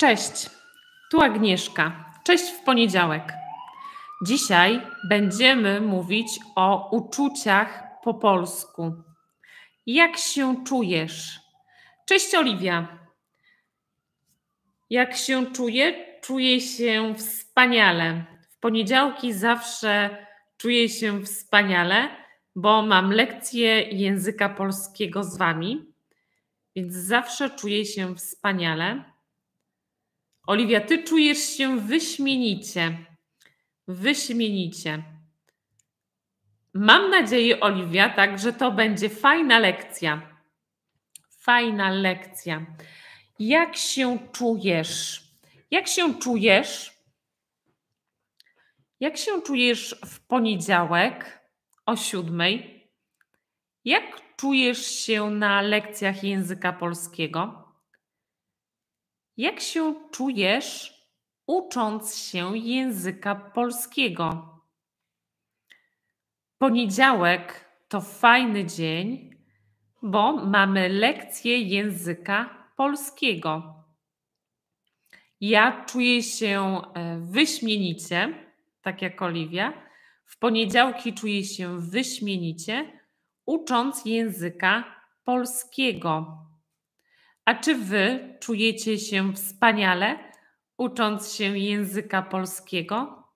Cześć, tu Agnieszka. Cześć w poniedziałek. Dzisiaj będziemy mówić o uczuciach po polsku. Jak się czujesz? Cześć Oliwia. Jak się czuję? Czuję się wspaniale. W poniedziałki zawsze czuję się wspaniale, bo mam lekcję języka polskiego z Wami, więc zawsze czuję się wspaniale. Oliwia, ty czujesz się wyśmienicie. Wyśmienicie. Mam nadzieję, Oliwia, tak, że to będzie fajna lekcja. Fajna lekcja. Jak się czujesz? Jak się czujesz? Jak się czujesz w poniedziałek o siódmej? Jak czujesz się na lekcjach języka polskiego? Jak się czujesz, ucząc się języka polskiego? Poniedziałek to fajny dzień, bo mamy lekcję języka polskiego. Ja czuję się e, wyśmienicie, tak jak Oliwia. W poniedziałki czuję się wyśmienicie, ucząc języka polskiego. A czy wy czujecie się wspaniale, ucząc się języka polskiego?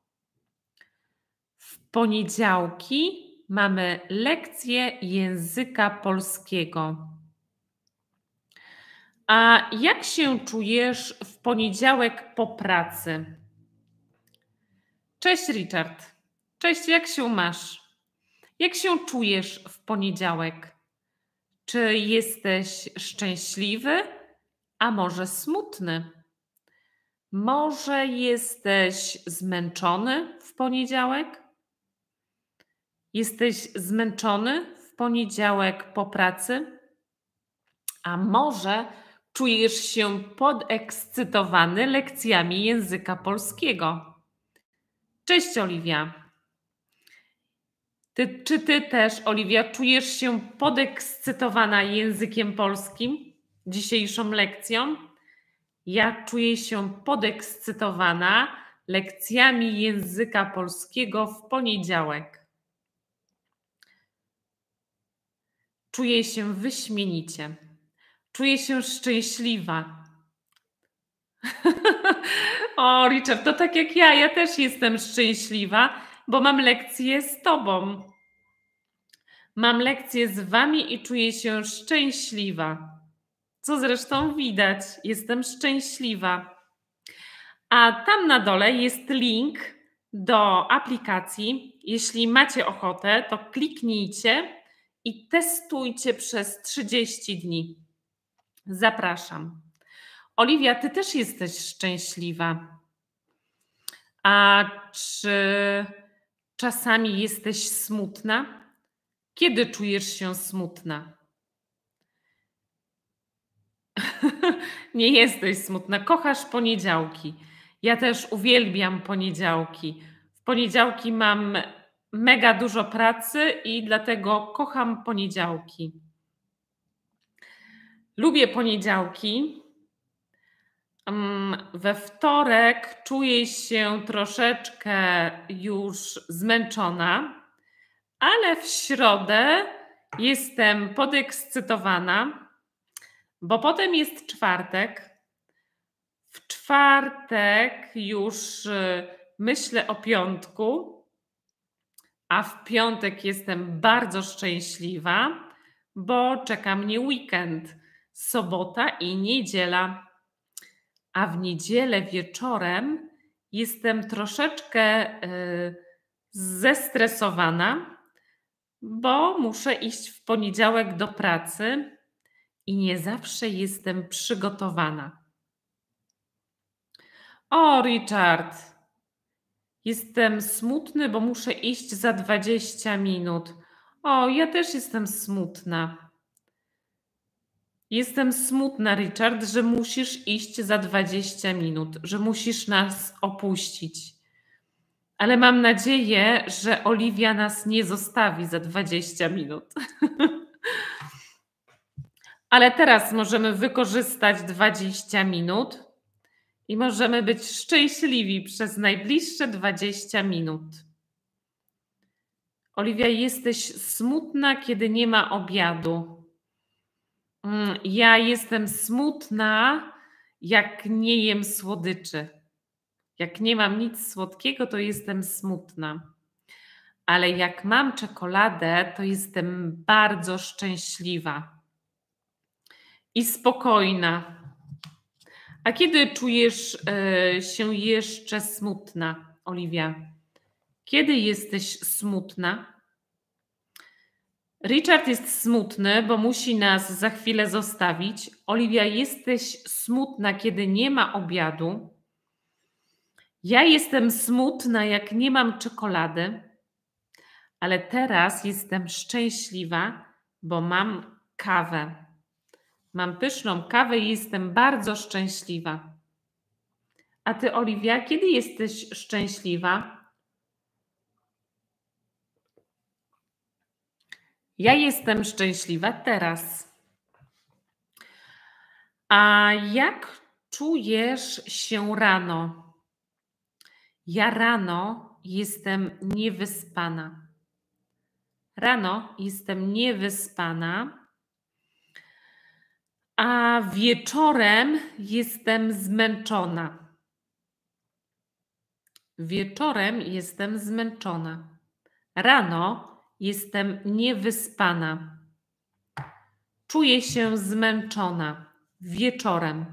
W poniedziałki mamy lekcję języka polskiego. A jak się czujesz w poniedziałek po pracy? Cześć Richard. Cześć, jak się masz? Jak się czujesz w poniedziałek? Czy jesteś szczęśliwy, a może smutny? Może jesteś zmęczony w poniedziałek? Jesteś zmęczony w poniedziałek po pracy? A może czujesz się podekscytowany lekcjami języka polskiego? Cześć Oliwia. Ty, czy ty też, Oliwia, czujesz się podekscytowana językiem polskim dzisiejszą lekcją? Ja czuję się podekscytowana lekcjami języka polskiego w poniedziałek. Czuję się wyśmienicie. Czuję się szczęśliwa. o, Richard, to tak jak ja, ja też jestem szczęśliwa bo mam lekcję z Tobą. Mam lekcję z Wami i czuję się szczęśliwa. Co zresztą widać, jestem szczęśliwa. A tam na dole jest link do aplikacji. Jeśli macie ochotę, to kliknijcie i testujcie przez 30 dni. Zapraszam. Oliwia, ty też jesteś szczęśliwa. A czy Czasami jesteś smutna? Kiedy czujesz się smutna? Nie jesteś smutna, kochasz poniedziałki. Ja też uwielbiam poniedziałki. W poniedziałki mam mega dużo pracy i dlatego kocham poniedziałki. Lubię poniedziałki, we wtorek czuję się troszeczkę już zmęczona, ale w środę jestem podekscytowana, bo potem jest czwartek. W czwartek już y, myślę o piątku, a w piątek jestem bardzo szczęśliwa, bo czeka mnie weekend, sobota i niedziela a w niedzielę wieczorem jestem troszeczkę y, zestresowana, bo muszę iść w poniedziałek do pracy i nie zawsze jestem przygotowana. O, Richard, jestem smutny, bo muszę iść za 20 minut. O, ja też jestem smutna. Jestem smutna, Richard, że musisz iść za 20 minut, że musisz nas opuścić. Ale mam nadzieję, że Oliwia nas nie zostawi za 20 minut. Ale teraz możemy wykorzystać 20 minut i możemy być szczęśliwi przez najbliższe 20 minut. Oliwia, jesteś smutna, kiedy nie ma obiadu. Mm, ja jestem smutna, jak nie jem słodyczy. Jak nie mam nic słodkiego, to jestem smutna. Ale jak mam czekoladę, to jestem bardzo szczęśliwa i spokojna. A kiedy czujesz e, się jeszcze smutna, Oliwia? Kiedy jesteś smutna? Richard jest smutny, bo musi nas za chwilę zostawić. Oliwia, jesteś smutna, kiedy nie ma obiadu. Ja jestem smutna, jak nie mam czekolady, ale teraz jestem szczęśliwa, bo mam kawę. Mam pyszną kawę i jestem bardzo szczęśliwa. A ty, Oliwia, kiedy jesteś szczęśliwa? Ja jestem szczęśliwa teraz. A jak czujesz się rano? Ja rano jestem niewyspana. Rano jestem niewyspana, a wieczorem jestem zmęczona. Wieczorem jestem zmęczona. Rano jestem niewyspana. Czuję się zmęczona wieczorem.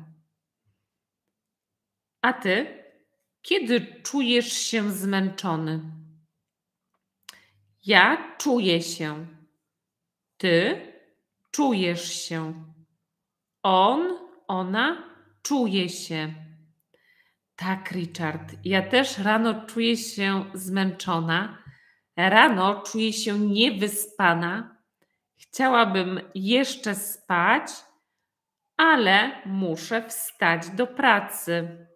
A ty, kiedy czujesz się zmęczony? Ja czuję się. Ty czujesz się. On, ona czuje się. Tak, Richard. Ja też rano czuję się zmęczona. Rano czuję się niewyspana. Chciałabym jeszcze spać, ale muszę wstać do pracy.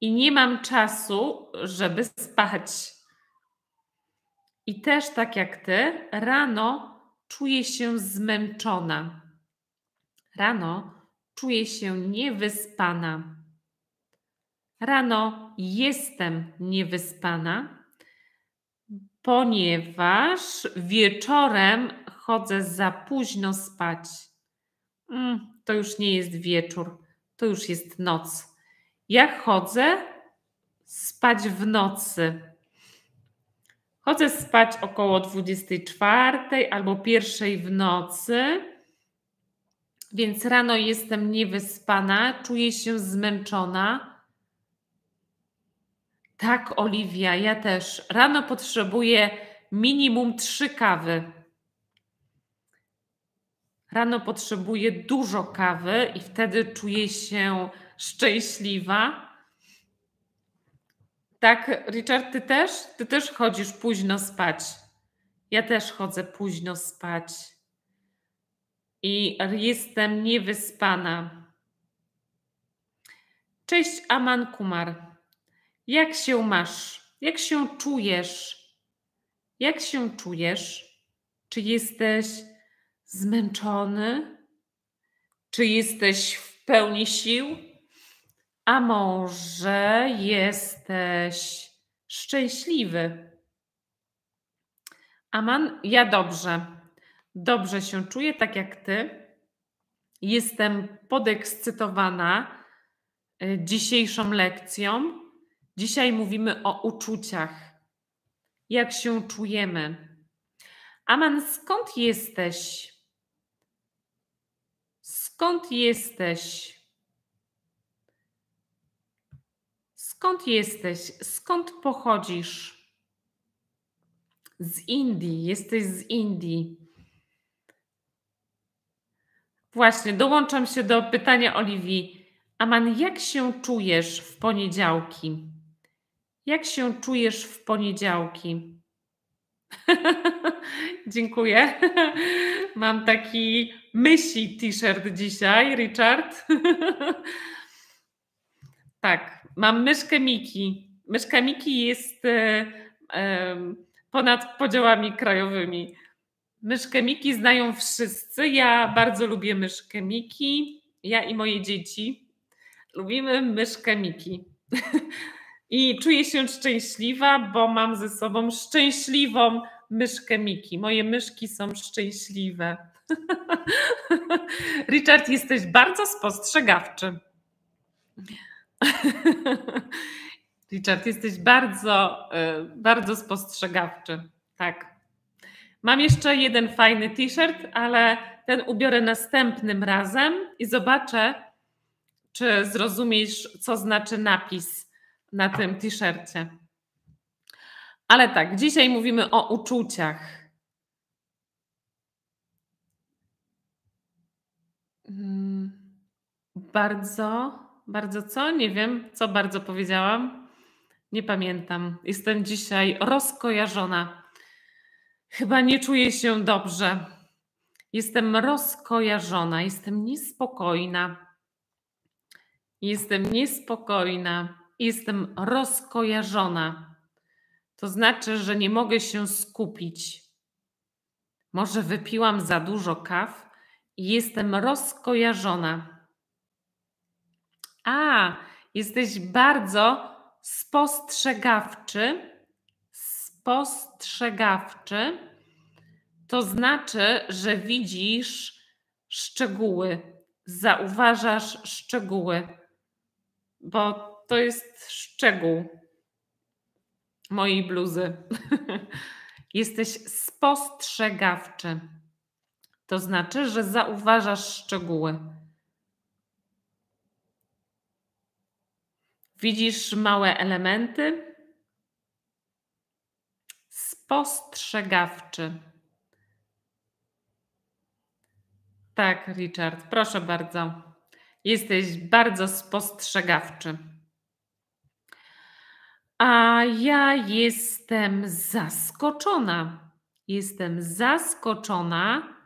I nie mam czasu, żeby spać. I też tak jak ty, rano czuję się zmęczona. Rano czuję się niewyspana. Rano jestem niewyspana, ponieważ wieczorem chodzę za późno spać. Mm, to już nie jest wieczór, to już jest noc. Ja chodzę spać w nocy. Chodzę spać około 24 albo pierwszej w nocy więc rano jestem niewyspana, czuję się zmęczona. Tak, Oliwia, ja też. Rano potrzebuję minimum trzy kawy. Rano potrzebuję dużo kawy i wtedy czuję się szczęśliwa. Tak, Richard, ty też? Ty też chodzisz późno spać. Ja też chodzę późno spać i jestem niewyspana. Cześć Aman Kumar. Jak się masz? Jak się czujesz? Jak się czujesz? Czy jesteś zmęczony? Czy jesteś w pełni sił? A może jesteś szczęśliwy? Aman, ja dobrze dobrze się czuję, tak jak ty. Jestem podekscytowana e, dzisiejszą lekcją. Dzisiaj mówimy o uczuciach. Jak się czujemy? Aman, skąd jesteś? Skąd jesteś? Skąd jesteś? Skąd pochodzisz? Z Indii. Jesteś z Indii. Właśnie, dołączam się do pytania Oliwii. Aman, jak się czujesz w poniedziałki? Jak się czujesz w poniedziałki? Dziękuję. Mam taki myśli t-shirt dzisiaj, Richard. tak, mam myszkę Miki. Myszka Miki jest e, e, ponad podziałami krajowymi. Myszkę Miki znają wszyscy. Ja bardzo lubię myszkę Miki. Ja i moje dzieci Lubimy myszkę Miki. I czuję się szczęśliwa, bo mam ze sobą szczęśliwą myszkę Miki. Moje myszki są szczęśliwe. Richard, jesteś bardzo spostrzegawczy. Richard, jesteś bardzo, e, bardzo spostrzegawczy. Tak. Mam jeszcze jeden fajny t-shirt, ale ten ubiorę następnym razem i zobaczę, czy zrozumiesz, co znaczy napis na tym t-shircie. Ale tak, dzisiaj mówimy o uczuciach. Hmm, bardzo, bardzo co? Nie wiem, co bardzo powiedziałam. Nie pamiętam. Jestem dzisiaj rozkojarzona. Chyba nie czuję się dobrze. Jestem rozkojarzona, jestem niespokojna. Jestem niespokojna, jestem rozkojarzona. To znaczy, że nie mogę się skupić. Może wypiłam za dużo kaw i jestem rozkojarzona. A, jesteś bardzo spostrzegawczy. Spostrzegawczy to znaczy, że widzisz szczegóły, zauważasz szczegóły, bo to jest szczegół mojej bluzy. Jesteś spostrzegawczy. To znaczy, że zauważasz szczegóły. Widzisz małe elementy? Spostrzegawczy. Tak, Richard, proszę bardzo. Jesteś bardzo spostrzegawczy. A ja jestem zaskoczona. Jestem zaskoczona,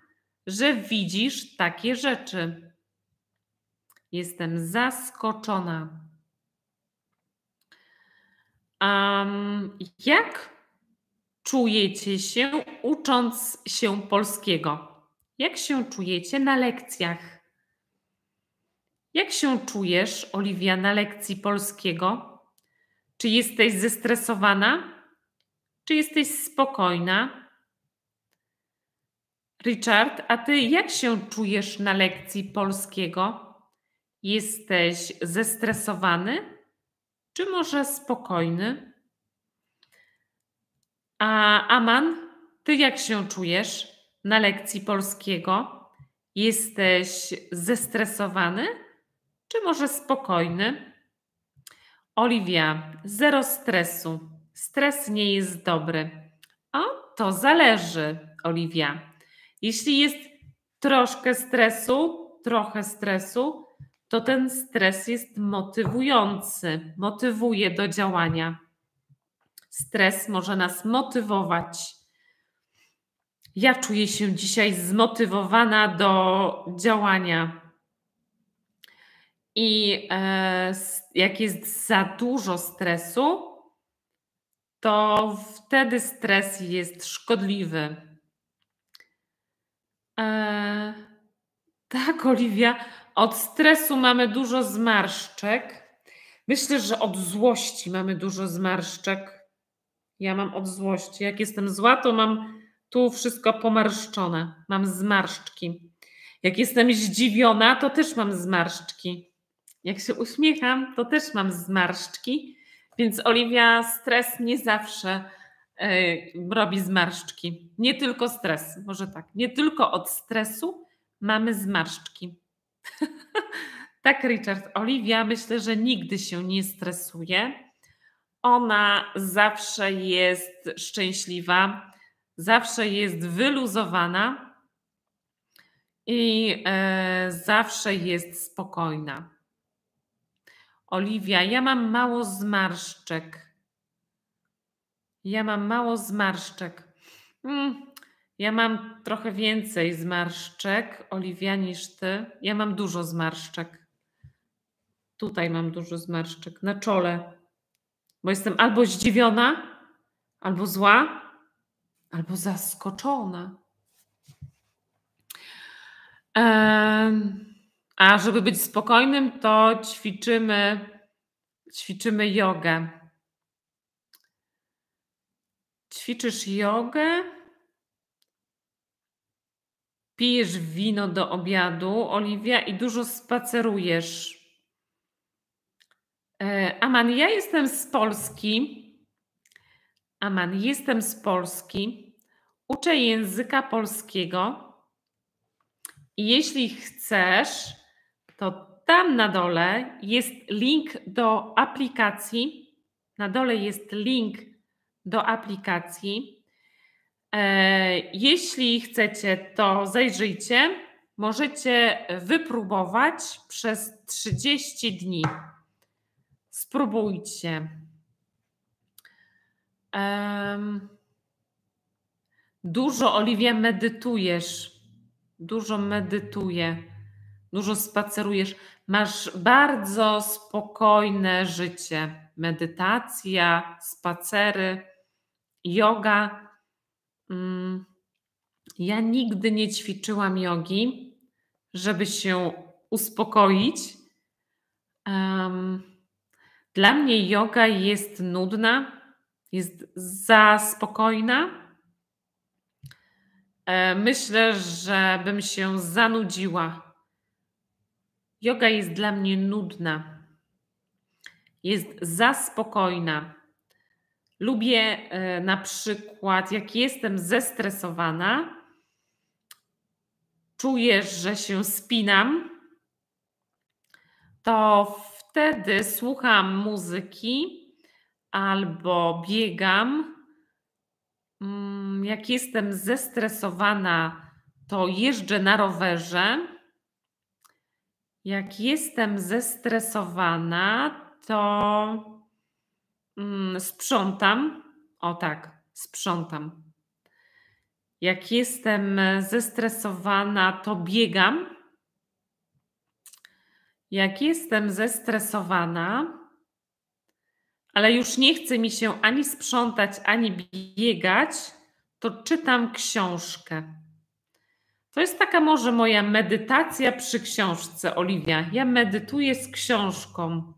że widzisz takie rzeczy. Jestem zaskoczona. Um, jak czujecie się ucząc się polskiego? Jak się czujecie na lekcjach? Jak się czujesz, Oliwia, na lekcji polskiego? Czy jesteś zestresowana? Czy jesteś spokojna? Richard, a ty jak się czujesz na lekcji polskiego? Jesteś zestresowany? Czy może spokojny? A Aman, ty jak się czujesz na lekcji polskiego? Jesteś zestresowany? Czy może spokojny? Oliwia, zero stresu. Stres nie jest dobry. O, to zależy, Oliwia. Jeśli jest troszkę stresu, trochę stresu, to ten stres jest motywujący, motywuje do działania. Stres może nas motywować. Ja czuję się dzisiaj zmotywowana do działania. I e, jak jest za dużo stresu, to wtedy stres jest szkodliwy. E, tak, Oliwia, od stresu mamy dużo zmarszczek. Myślę, że od złości mamy dużo zmarszczek. Ja mam od złości. Jak jestem zła, to mam tu wszystko pomarszczone. Mam zmarszczki. Jak jestem zdziwiona, to też mam zmarszczki. Jak się uśmiecham, to też mam zmarszczki. Więc Oliwia, stres nie zawsze yy, robi zmarszczki. Nie tylko stres, może tak. Nie tylko od stresu mamy zmarszczki. tak, Richard. Oliwia myślę, że nigdy się nie stresuje. Ona zawsze jest szczęśliwa, zawsze jest wyluzowana i e, zawsze jest spokojna. Oliwia, ja mam mało zmarszczek. Ja mam mało zmarszczek. Mm, ja mam trochę więcej zmarszczek, Oliwia, niż ty. Ja mam dużo zmarszczek. Tutaj mam dużo zmarszczek na czole, bo jestem albo zdziwiona, albo zła, albo zaskoczona. A żeby być spokojnym, to ćwiczymy, ćwiczymy jogę. Ćwiczysz jogę, pijesz wino do obiadu, Oliwia, i dużo spacerujesz. E, Aman, ja jestem z Polski. Aman, jestem z Polski. Uczę języka polskiego. I jeśli chcesz, to tam na dole jest link do aplikacji. Na dole jest link do aplikacji. E, jeśli chcecie, to zajrzyjcie. Możecie wypróbować przez 30 dni. Spróbujcie. Dużo, Oliwia, medytujesz. Dużo medytuję. Dużo spacerujesz. Masz bardzo spokojne życie. Medytacja, spacery, yoga. Um, ja nigdy nie ćwiczyłam jogi, żeby się uspokoić. Dla mnie yoga jest nudna, jest za spokojna. E, myślę, że bym się zanudziła. Yoga jest dla mnie nudna. Jest za spokojna. Lubię e, na przykład, jak jestem zestresowana, czuję, że się spinam, to wtedy słucham muzyki albo biegam. Mm, jak jestem zestresowana, to jeżdżę na rowerze. Jak jestem zestresowana, to mm, sprzątam. O tak, sprzątam. Jak jestem zestresowana, to biegam. Jak jestem zestresowana, ale już nie chce mi się ani sprzątać, ani biegać, to czytam książkę. To jest taka może moja medytacja przy książce, Oliwia. Ja medytuję z książką.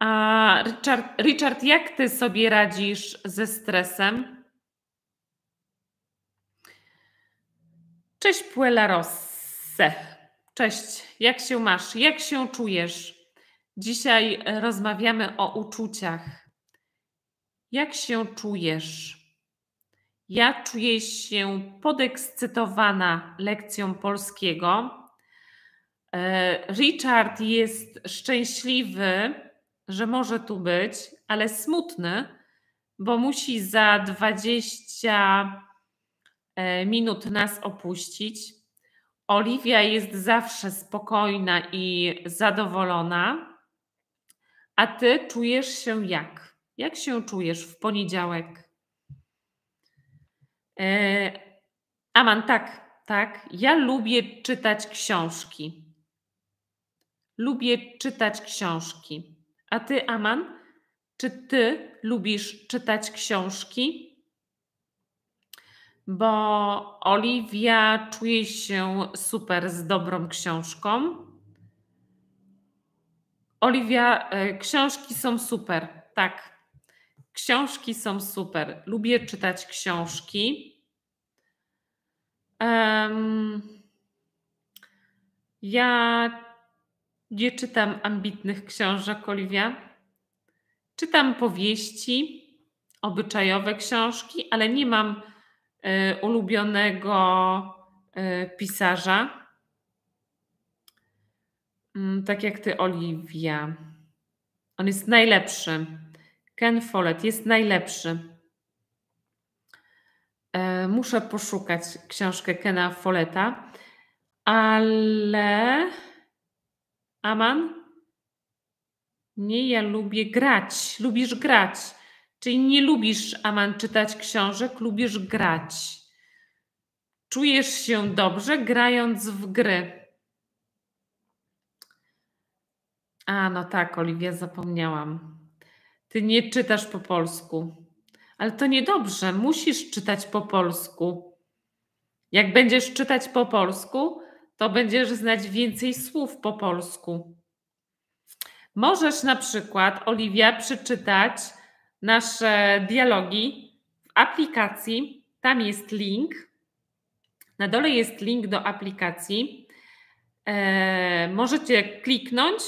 A Richard, Richard jak ty sobie radzisz ze stresem? Cześć, Puela Rosse. Cześć, jak się masz? Jak się czujesz? Dzisiaj rozmawiamy o uczuciach. Jak się czujesz? Ja czuję się podekscytowana lekcją polskiego. E, Richard jest szczęśliwy, że może tu być, ale smutny, bo musi za 20 e, minut nas opuścić. Oliwia jest zawsze spokojna i zadowolona, a ty czujesz się jak? Jak się czujesz w poniedziałek? E, Aman, tak, tak. Ja lubię czytać książki. Lubię czytać książki. A ty, Aman, czy ty lubisz czytać książki? bo Oliwia czuje się super z dobrą książką. Oliwia, e, książki są super. Tak, książki są super. Lubię czytać książki. Um, ja nie czytam ambitnych książek, Oliwia. Czytam powieści, obyczajowe książki, ale nie mam E, ulubionego e, pisarza. Mm, tak jak ty, Oliwia. On jest najlepszy. Ken Follett jest najlepszy. E, muszę poszukać książkę Kena Folletta, ale Aman? Nie, ja lubię grać. Lubisz grać. Czyli nie lubisz, Aman, czytać książek, lubisz grać. Czujesz się dobrze grając w gry. A, no tak, Oliwia, zapomniałam. Ty nie czytasz po polsku. Ale to niedobrze, musisz czytać po polsku. Jak będziesz czytać po polsku, to będziesz znać więcej słów po polsku. Możesz na przykład, Oliwia, przeczytać nasze dialogi w aplikacji. Tam jest link. Na dole jest link do aplikacji. E, możecie kliknąć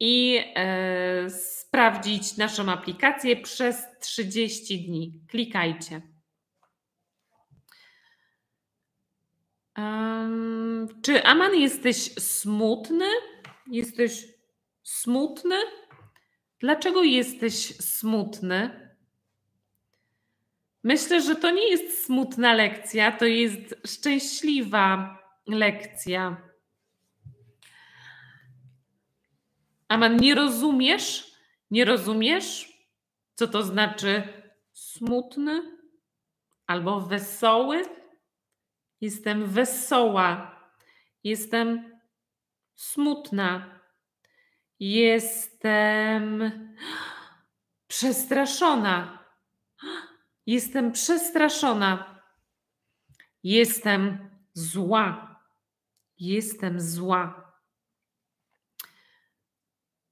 i e, sprawdzić naszą aplikację przez 30 dni. Klikajcie. Um, czy Aman jesteś smutny? Jesteś smutny? Dlaczego jesteś smutny? Myślę, że to nie jest smutna lekcja, to jest szczęśliwa lekcja. Aman, nie rozumiesz? Nie rozumiesz, co to znaczy smutny albo wesoły? Jestem wesoła. Jestem smutna. Jestem przestraszona. Jestem przestraszona. Jestem zła. Jestem zła.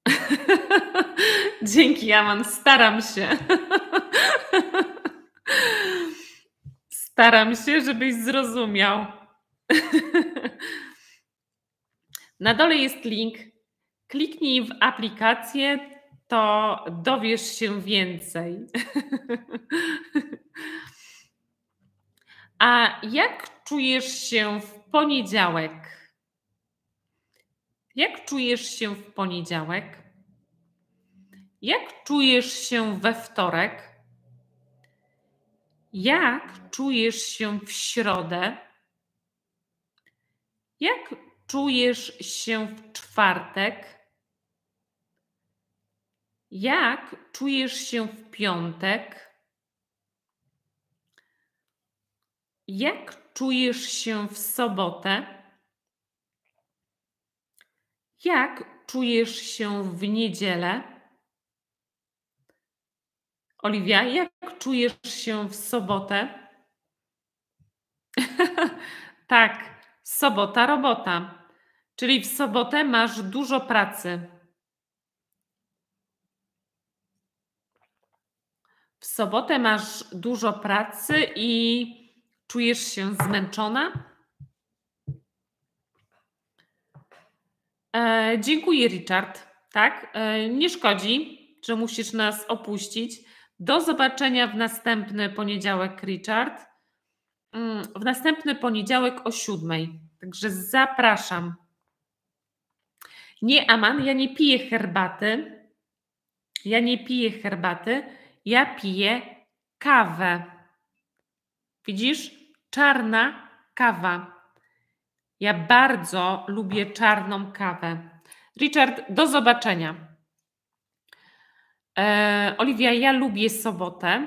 Dzięki, Aman. Staram się. Staram się, żebyś zrozumiał. Na dole jest link. Kliknij w aplikację, to dowiesz się więcej. A jak czujesz się w poniedziałek? Jak czujesz się w poniedziałek? Jak czujesz się we wtorek? Jak czujesz się w środę? Jak czujesz się w czwartek? Jak czujesz się w piątek? Jak czujesz się w sobotę? Jak czujesz się w niedzielę? Oliwia, jak czujesz się w sobotę? tak, sobota, robota. Czyli w sobotę masz dużo pracy. W sobotę masz dużo pracy i czujesz się zmęczona? E, dziękuję, Richard. Tak, e, nie szkodzi, że musisz nas opuścić. Do zobaczenia w następny poniedziałek, Richard. Mm, w następny poniedziałek o siódmej. Także zapraszam. Nie, Aman, ja nie piję herbaty. Ja nie piję herbaty. Ja piję kawę. Widzisz? Czarna kawa. Ja bardzo lubię czarną kawę. Richard, do zobaczenia. E, Oliwia, ja lubię sobotę,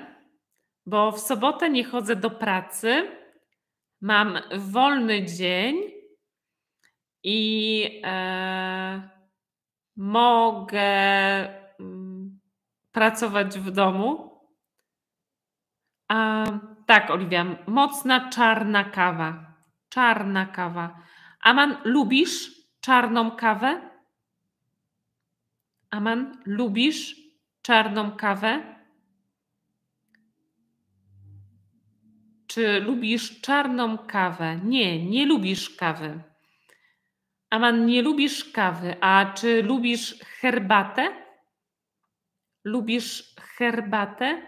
bo w sobotę nie chodzę do pracy. Mam wolny dzień i e, mogę mm, pracować w domu. A, tak, Oliwia, mocna czarna kawa. Czarna kawa. Aman, lubisz czarną kawę? Aman, lubisz czarną kawę? Czy lubisz czarną kawę? Nie, nie lubisz kawy. Aman, nie lubisz kawy, a czy lubisz herbatę? Lubisz herbatę?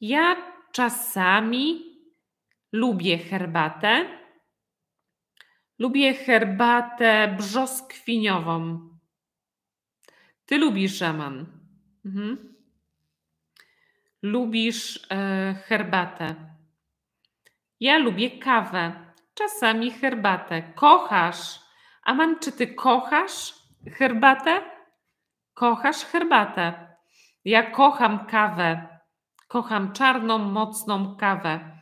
Ja czasami lubię herbatę. Lubię herbatę brzoskwiniową. Ty lubisz szaman. Mhm. Lubisz e, herbatę. Ja lubię kawę. Czasami herbatę. Kochasz. Aman, czy ty kochasz herbatę? Kochasz herbatę. Ja kocham kawę. Kocham czarną, mocną kawę.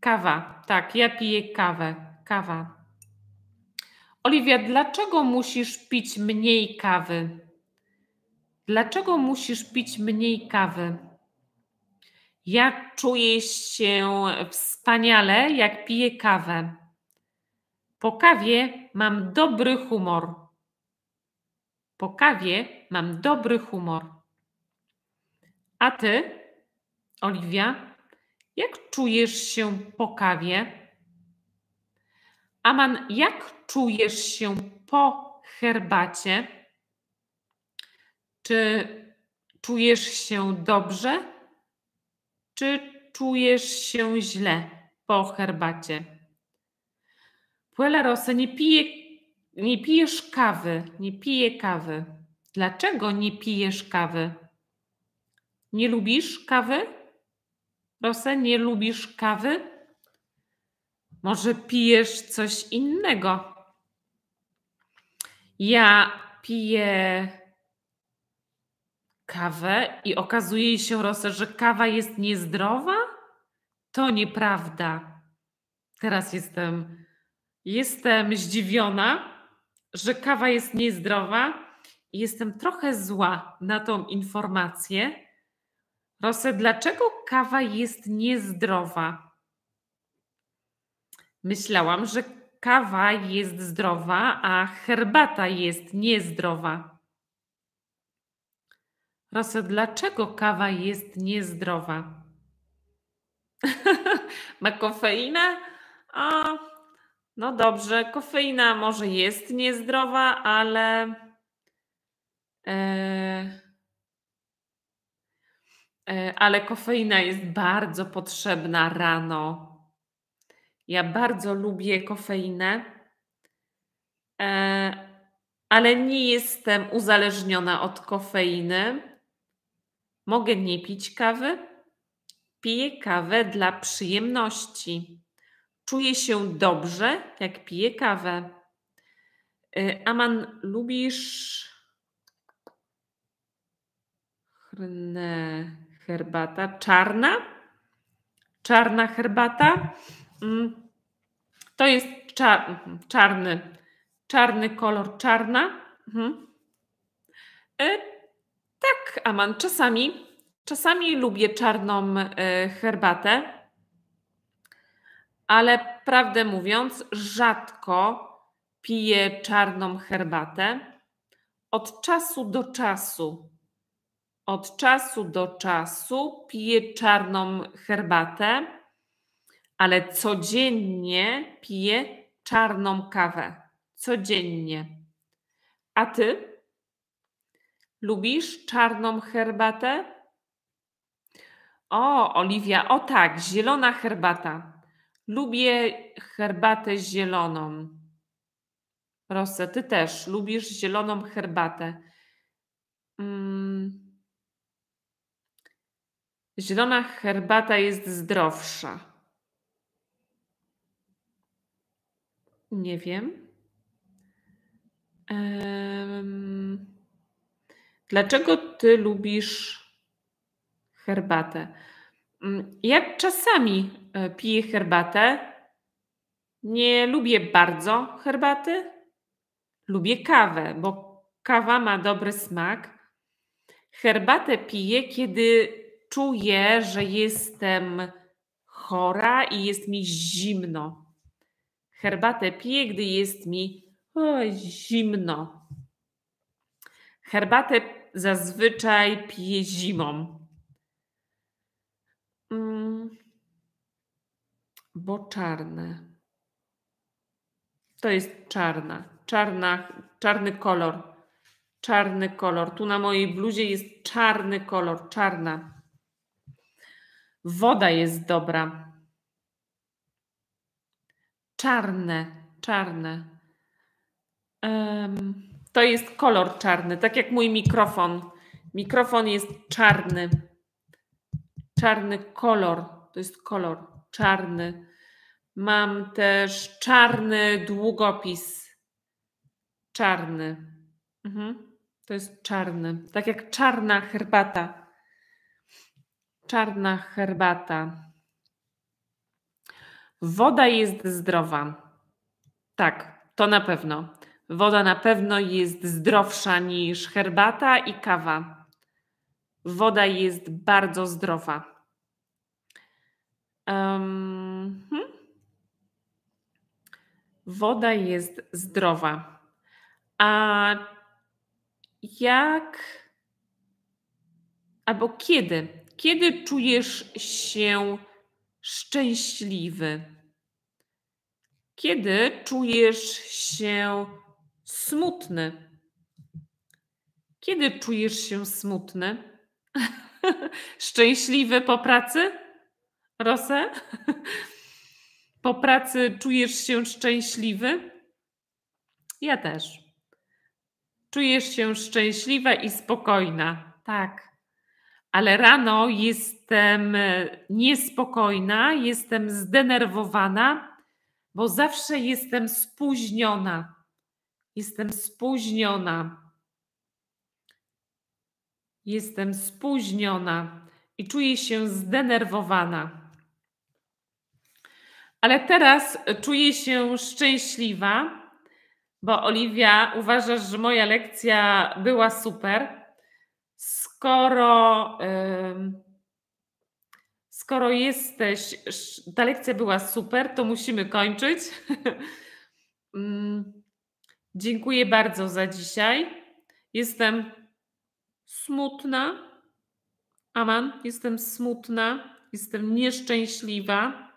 Kawa. Tak, ja piję kawę. Kawa. Oliwia, dlaczego musisz pić mniej kawy? Dlaczego musisz pić mniej kawy? Ja czuję się wspaniale, jak piję kawę. Po kawie mam dobry humor. Po kawie mam dobry humor. A ty, Oliwia, jak czujesz się po kawie? Aman, jak czujesz się po herbacie? Czy czujesz się dobrze? Czy czujesz się źle po herbacie? Puela Rosa, nie, pije, nie pijesz kawy, nie piję kawy. Dlaczego nie pijesz kawy? Nie lubisz kawy? Rosę, nie lubisz kawy? Może pijesz coś innego? Ja piję kawę i okazuje się, Rosę, że kawa jest niezdrowa? To nieprawda. Teraz jestem, jestem zdziwiona, że kawa jest niezdrowa i jestem trochę zła na tą informację. Rosę, dlaczego kawa jest niezdrowa? Myślałam, że kawa jest zdrowa, a herbata jest niezdrowa. Rosę, dlaczego kawa jest niezdrowa? Ma kofeinę? A, no dobrze, kofeina może jest niezdrowa, ale. E, e, ale kofeina jest bardzo potrzebna rano. Ja bardzo lubię kofeinę, e, ale nie jestem uzależniona od kofeiny. Mogę nie pić kawy. Piję kawę dla przyjemności. Czuję się dobrze, jak piję kawę. E, Aman, lubisz herbata czarna? Czarna herbata? Mm. To jest czar, czarny, czarny kolor, czarna. Mhm. E, tak, Aman, czasami, czasami lubię czarną e, herbatę, ale prawdę mówiąc, rzadko piję czarną herbatę. Od czasu do czasu, od czasu do czasu piję czarną herbatę ale codziennie piję czarną kawę. Codziennie. A ty? Lubisz czarną herbatę? O, Oliwia, o tak, zielona herbata. Lubię herbatę zieloną. Rosę, ty też lubisz zieloną herbatę. Mm. Zielona herbata jest zdrowsza. Nie wiem. Um, dlaczego ty lubisz herbatę? Mm, ja czasami e, piję herbatę. Nie lubię bardzo herbaty. Lubię kawę, bo kawa ma dobry smak. Herbatę piję, kiedy czuję, że jestem chora i jest mi zimno. Herbatę piję, gdy jest mi oj, zimno. Herbatę zazwyczaj piję zimą. Mm, bo czarne. To jest czarna. Czarna, czarny kolor. Czarny kolor. Tu na mojej bluzie jest czarny kolor, czarna. Woda jest dobra. Czarne, czarne. Um, to jest kolor czarny, tak jak mój mikrofon. Mikrofon jest czarny. Czarny kolor. To jest kolor czarny. Mam też czarny długopis. Czarny. Mhm. To jest czarny. Tak jak czarna herbata. Czarna herbata. Woda jest zdrowa. Tak, to na pewno. Woda na pewno jest zdrowsza niż herbata i kawa. Woda jest bardzo zdrowa. Um? Woda jest zdrowa. A jak albo kiedy? Kiedy czujesz się szczęśliwy? Kiedy czujesz się smutny? Kiedy czujesz się smutny? Szczęśliwy po pracy? Rosę? Po pracy czujesz się szczęśliwy? Ja też. Czujesz się szczęśliwa i spokojna. Tak. Ale rano jestem niespokojna, jestem zdenerwowana, bo zawsze jestem spóźniona. Jestem spóźniona. Jestem spóźniona i czuję się zdenerwowana. Ale teraz czuję się szczęśliwa, bo Oliwia, uważasz, że moja lekcja była super. Skoro, skoro jesteś, ta lekcja była super, to musimy kończyć. Mm, dziękuję bardzo za dzisiaj. Jestem smutna. Aman, jestem smutna, jestem nieszczęśliwa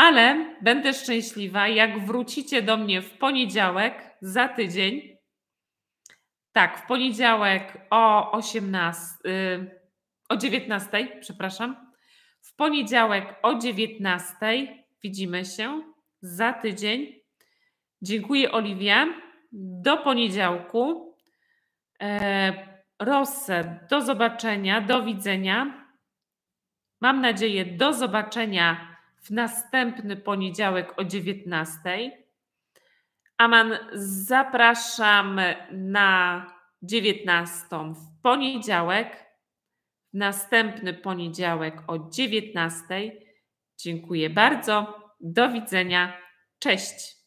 ale będę szczęśliwa, jak wrócicie do mnie w poniedziałek za tydzień. Tak, w poniedziałek o 18, yy, o 19, przepraszam. W poniedziałek o 19 widzimy się za tydzień. Dziękuję, Oliwia. Do poniedziałku. E, Rosę, do zobaczenia, do widzenia. Mam nadzieję, do zobaczenia w następny poniedziałek o 19. Aman, zapraszam na 19 w poniedziałek, następny poniedziałek o 19. Dziękuję bardzo. Do widzenia. Cześć.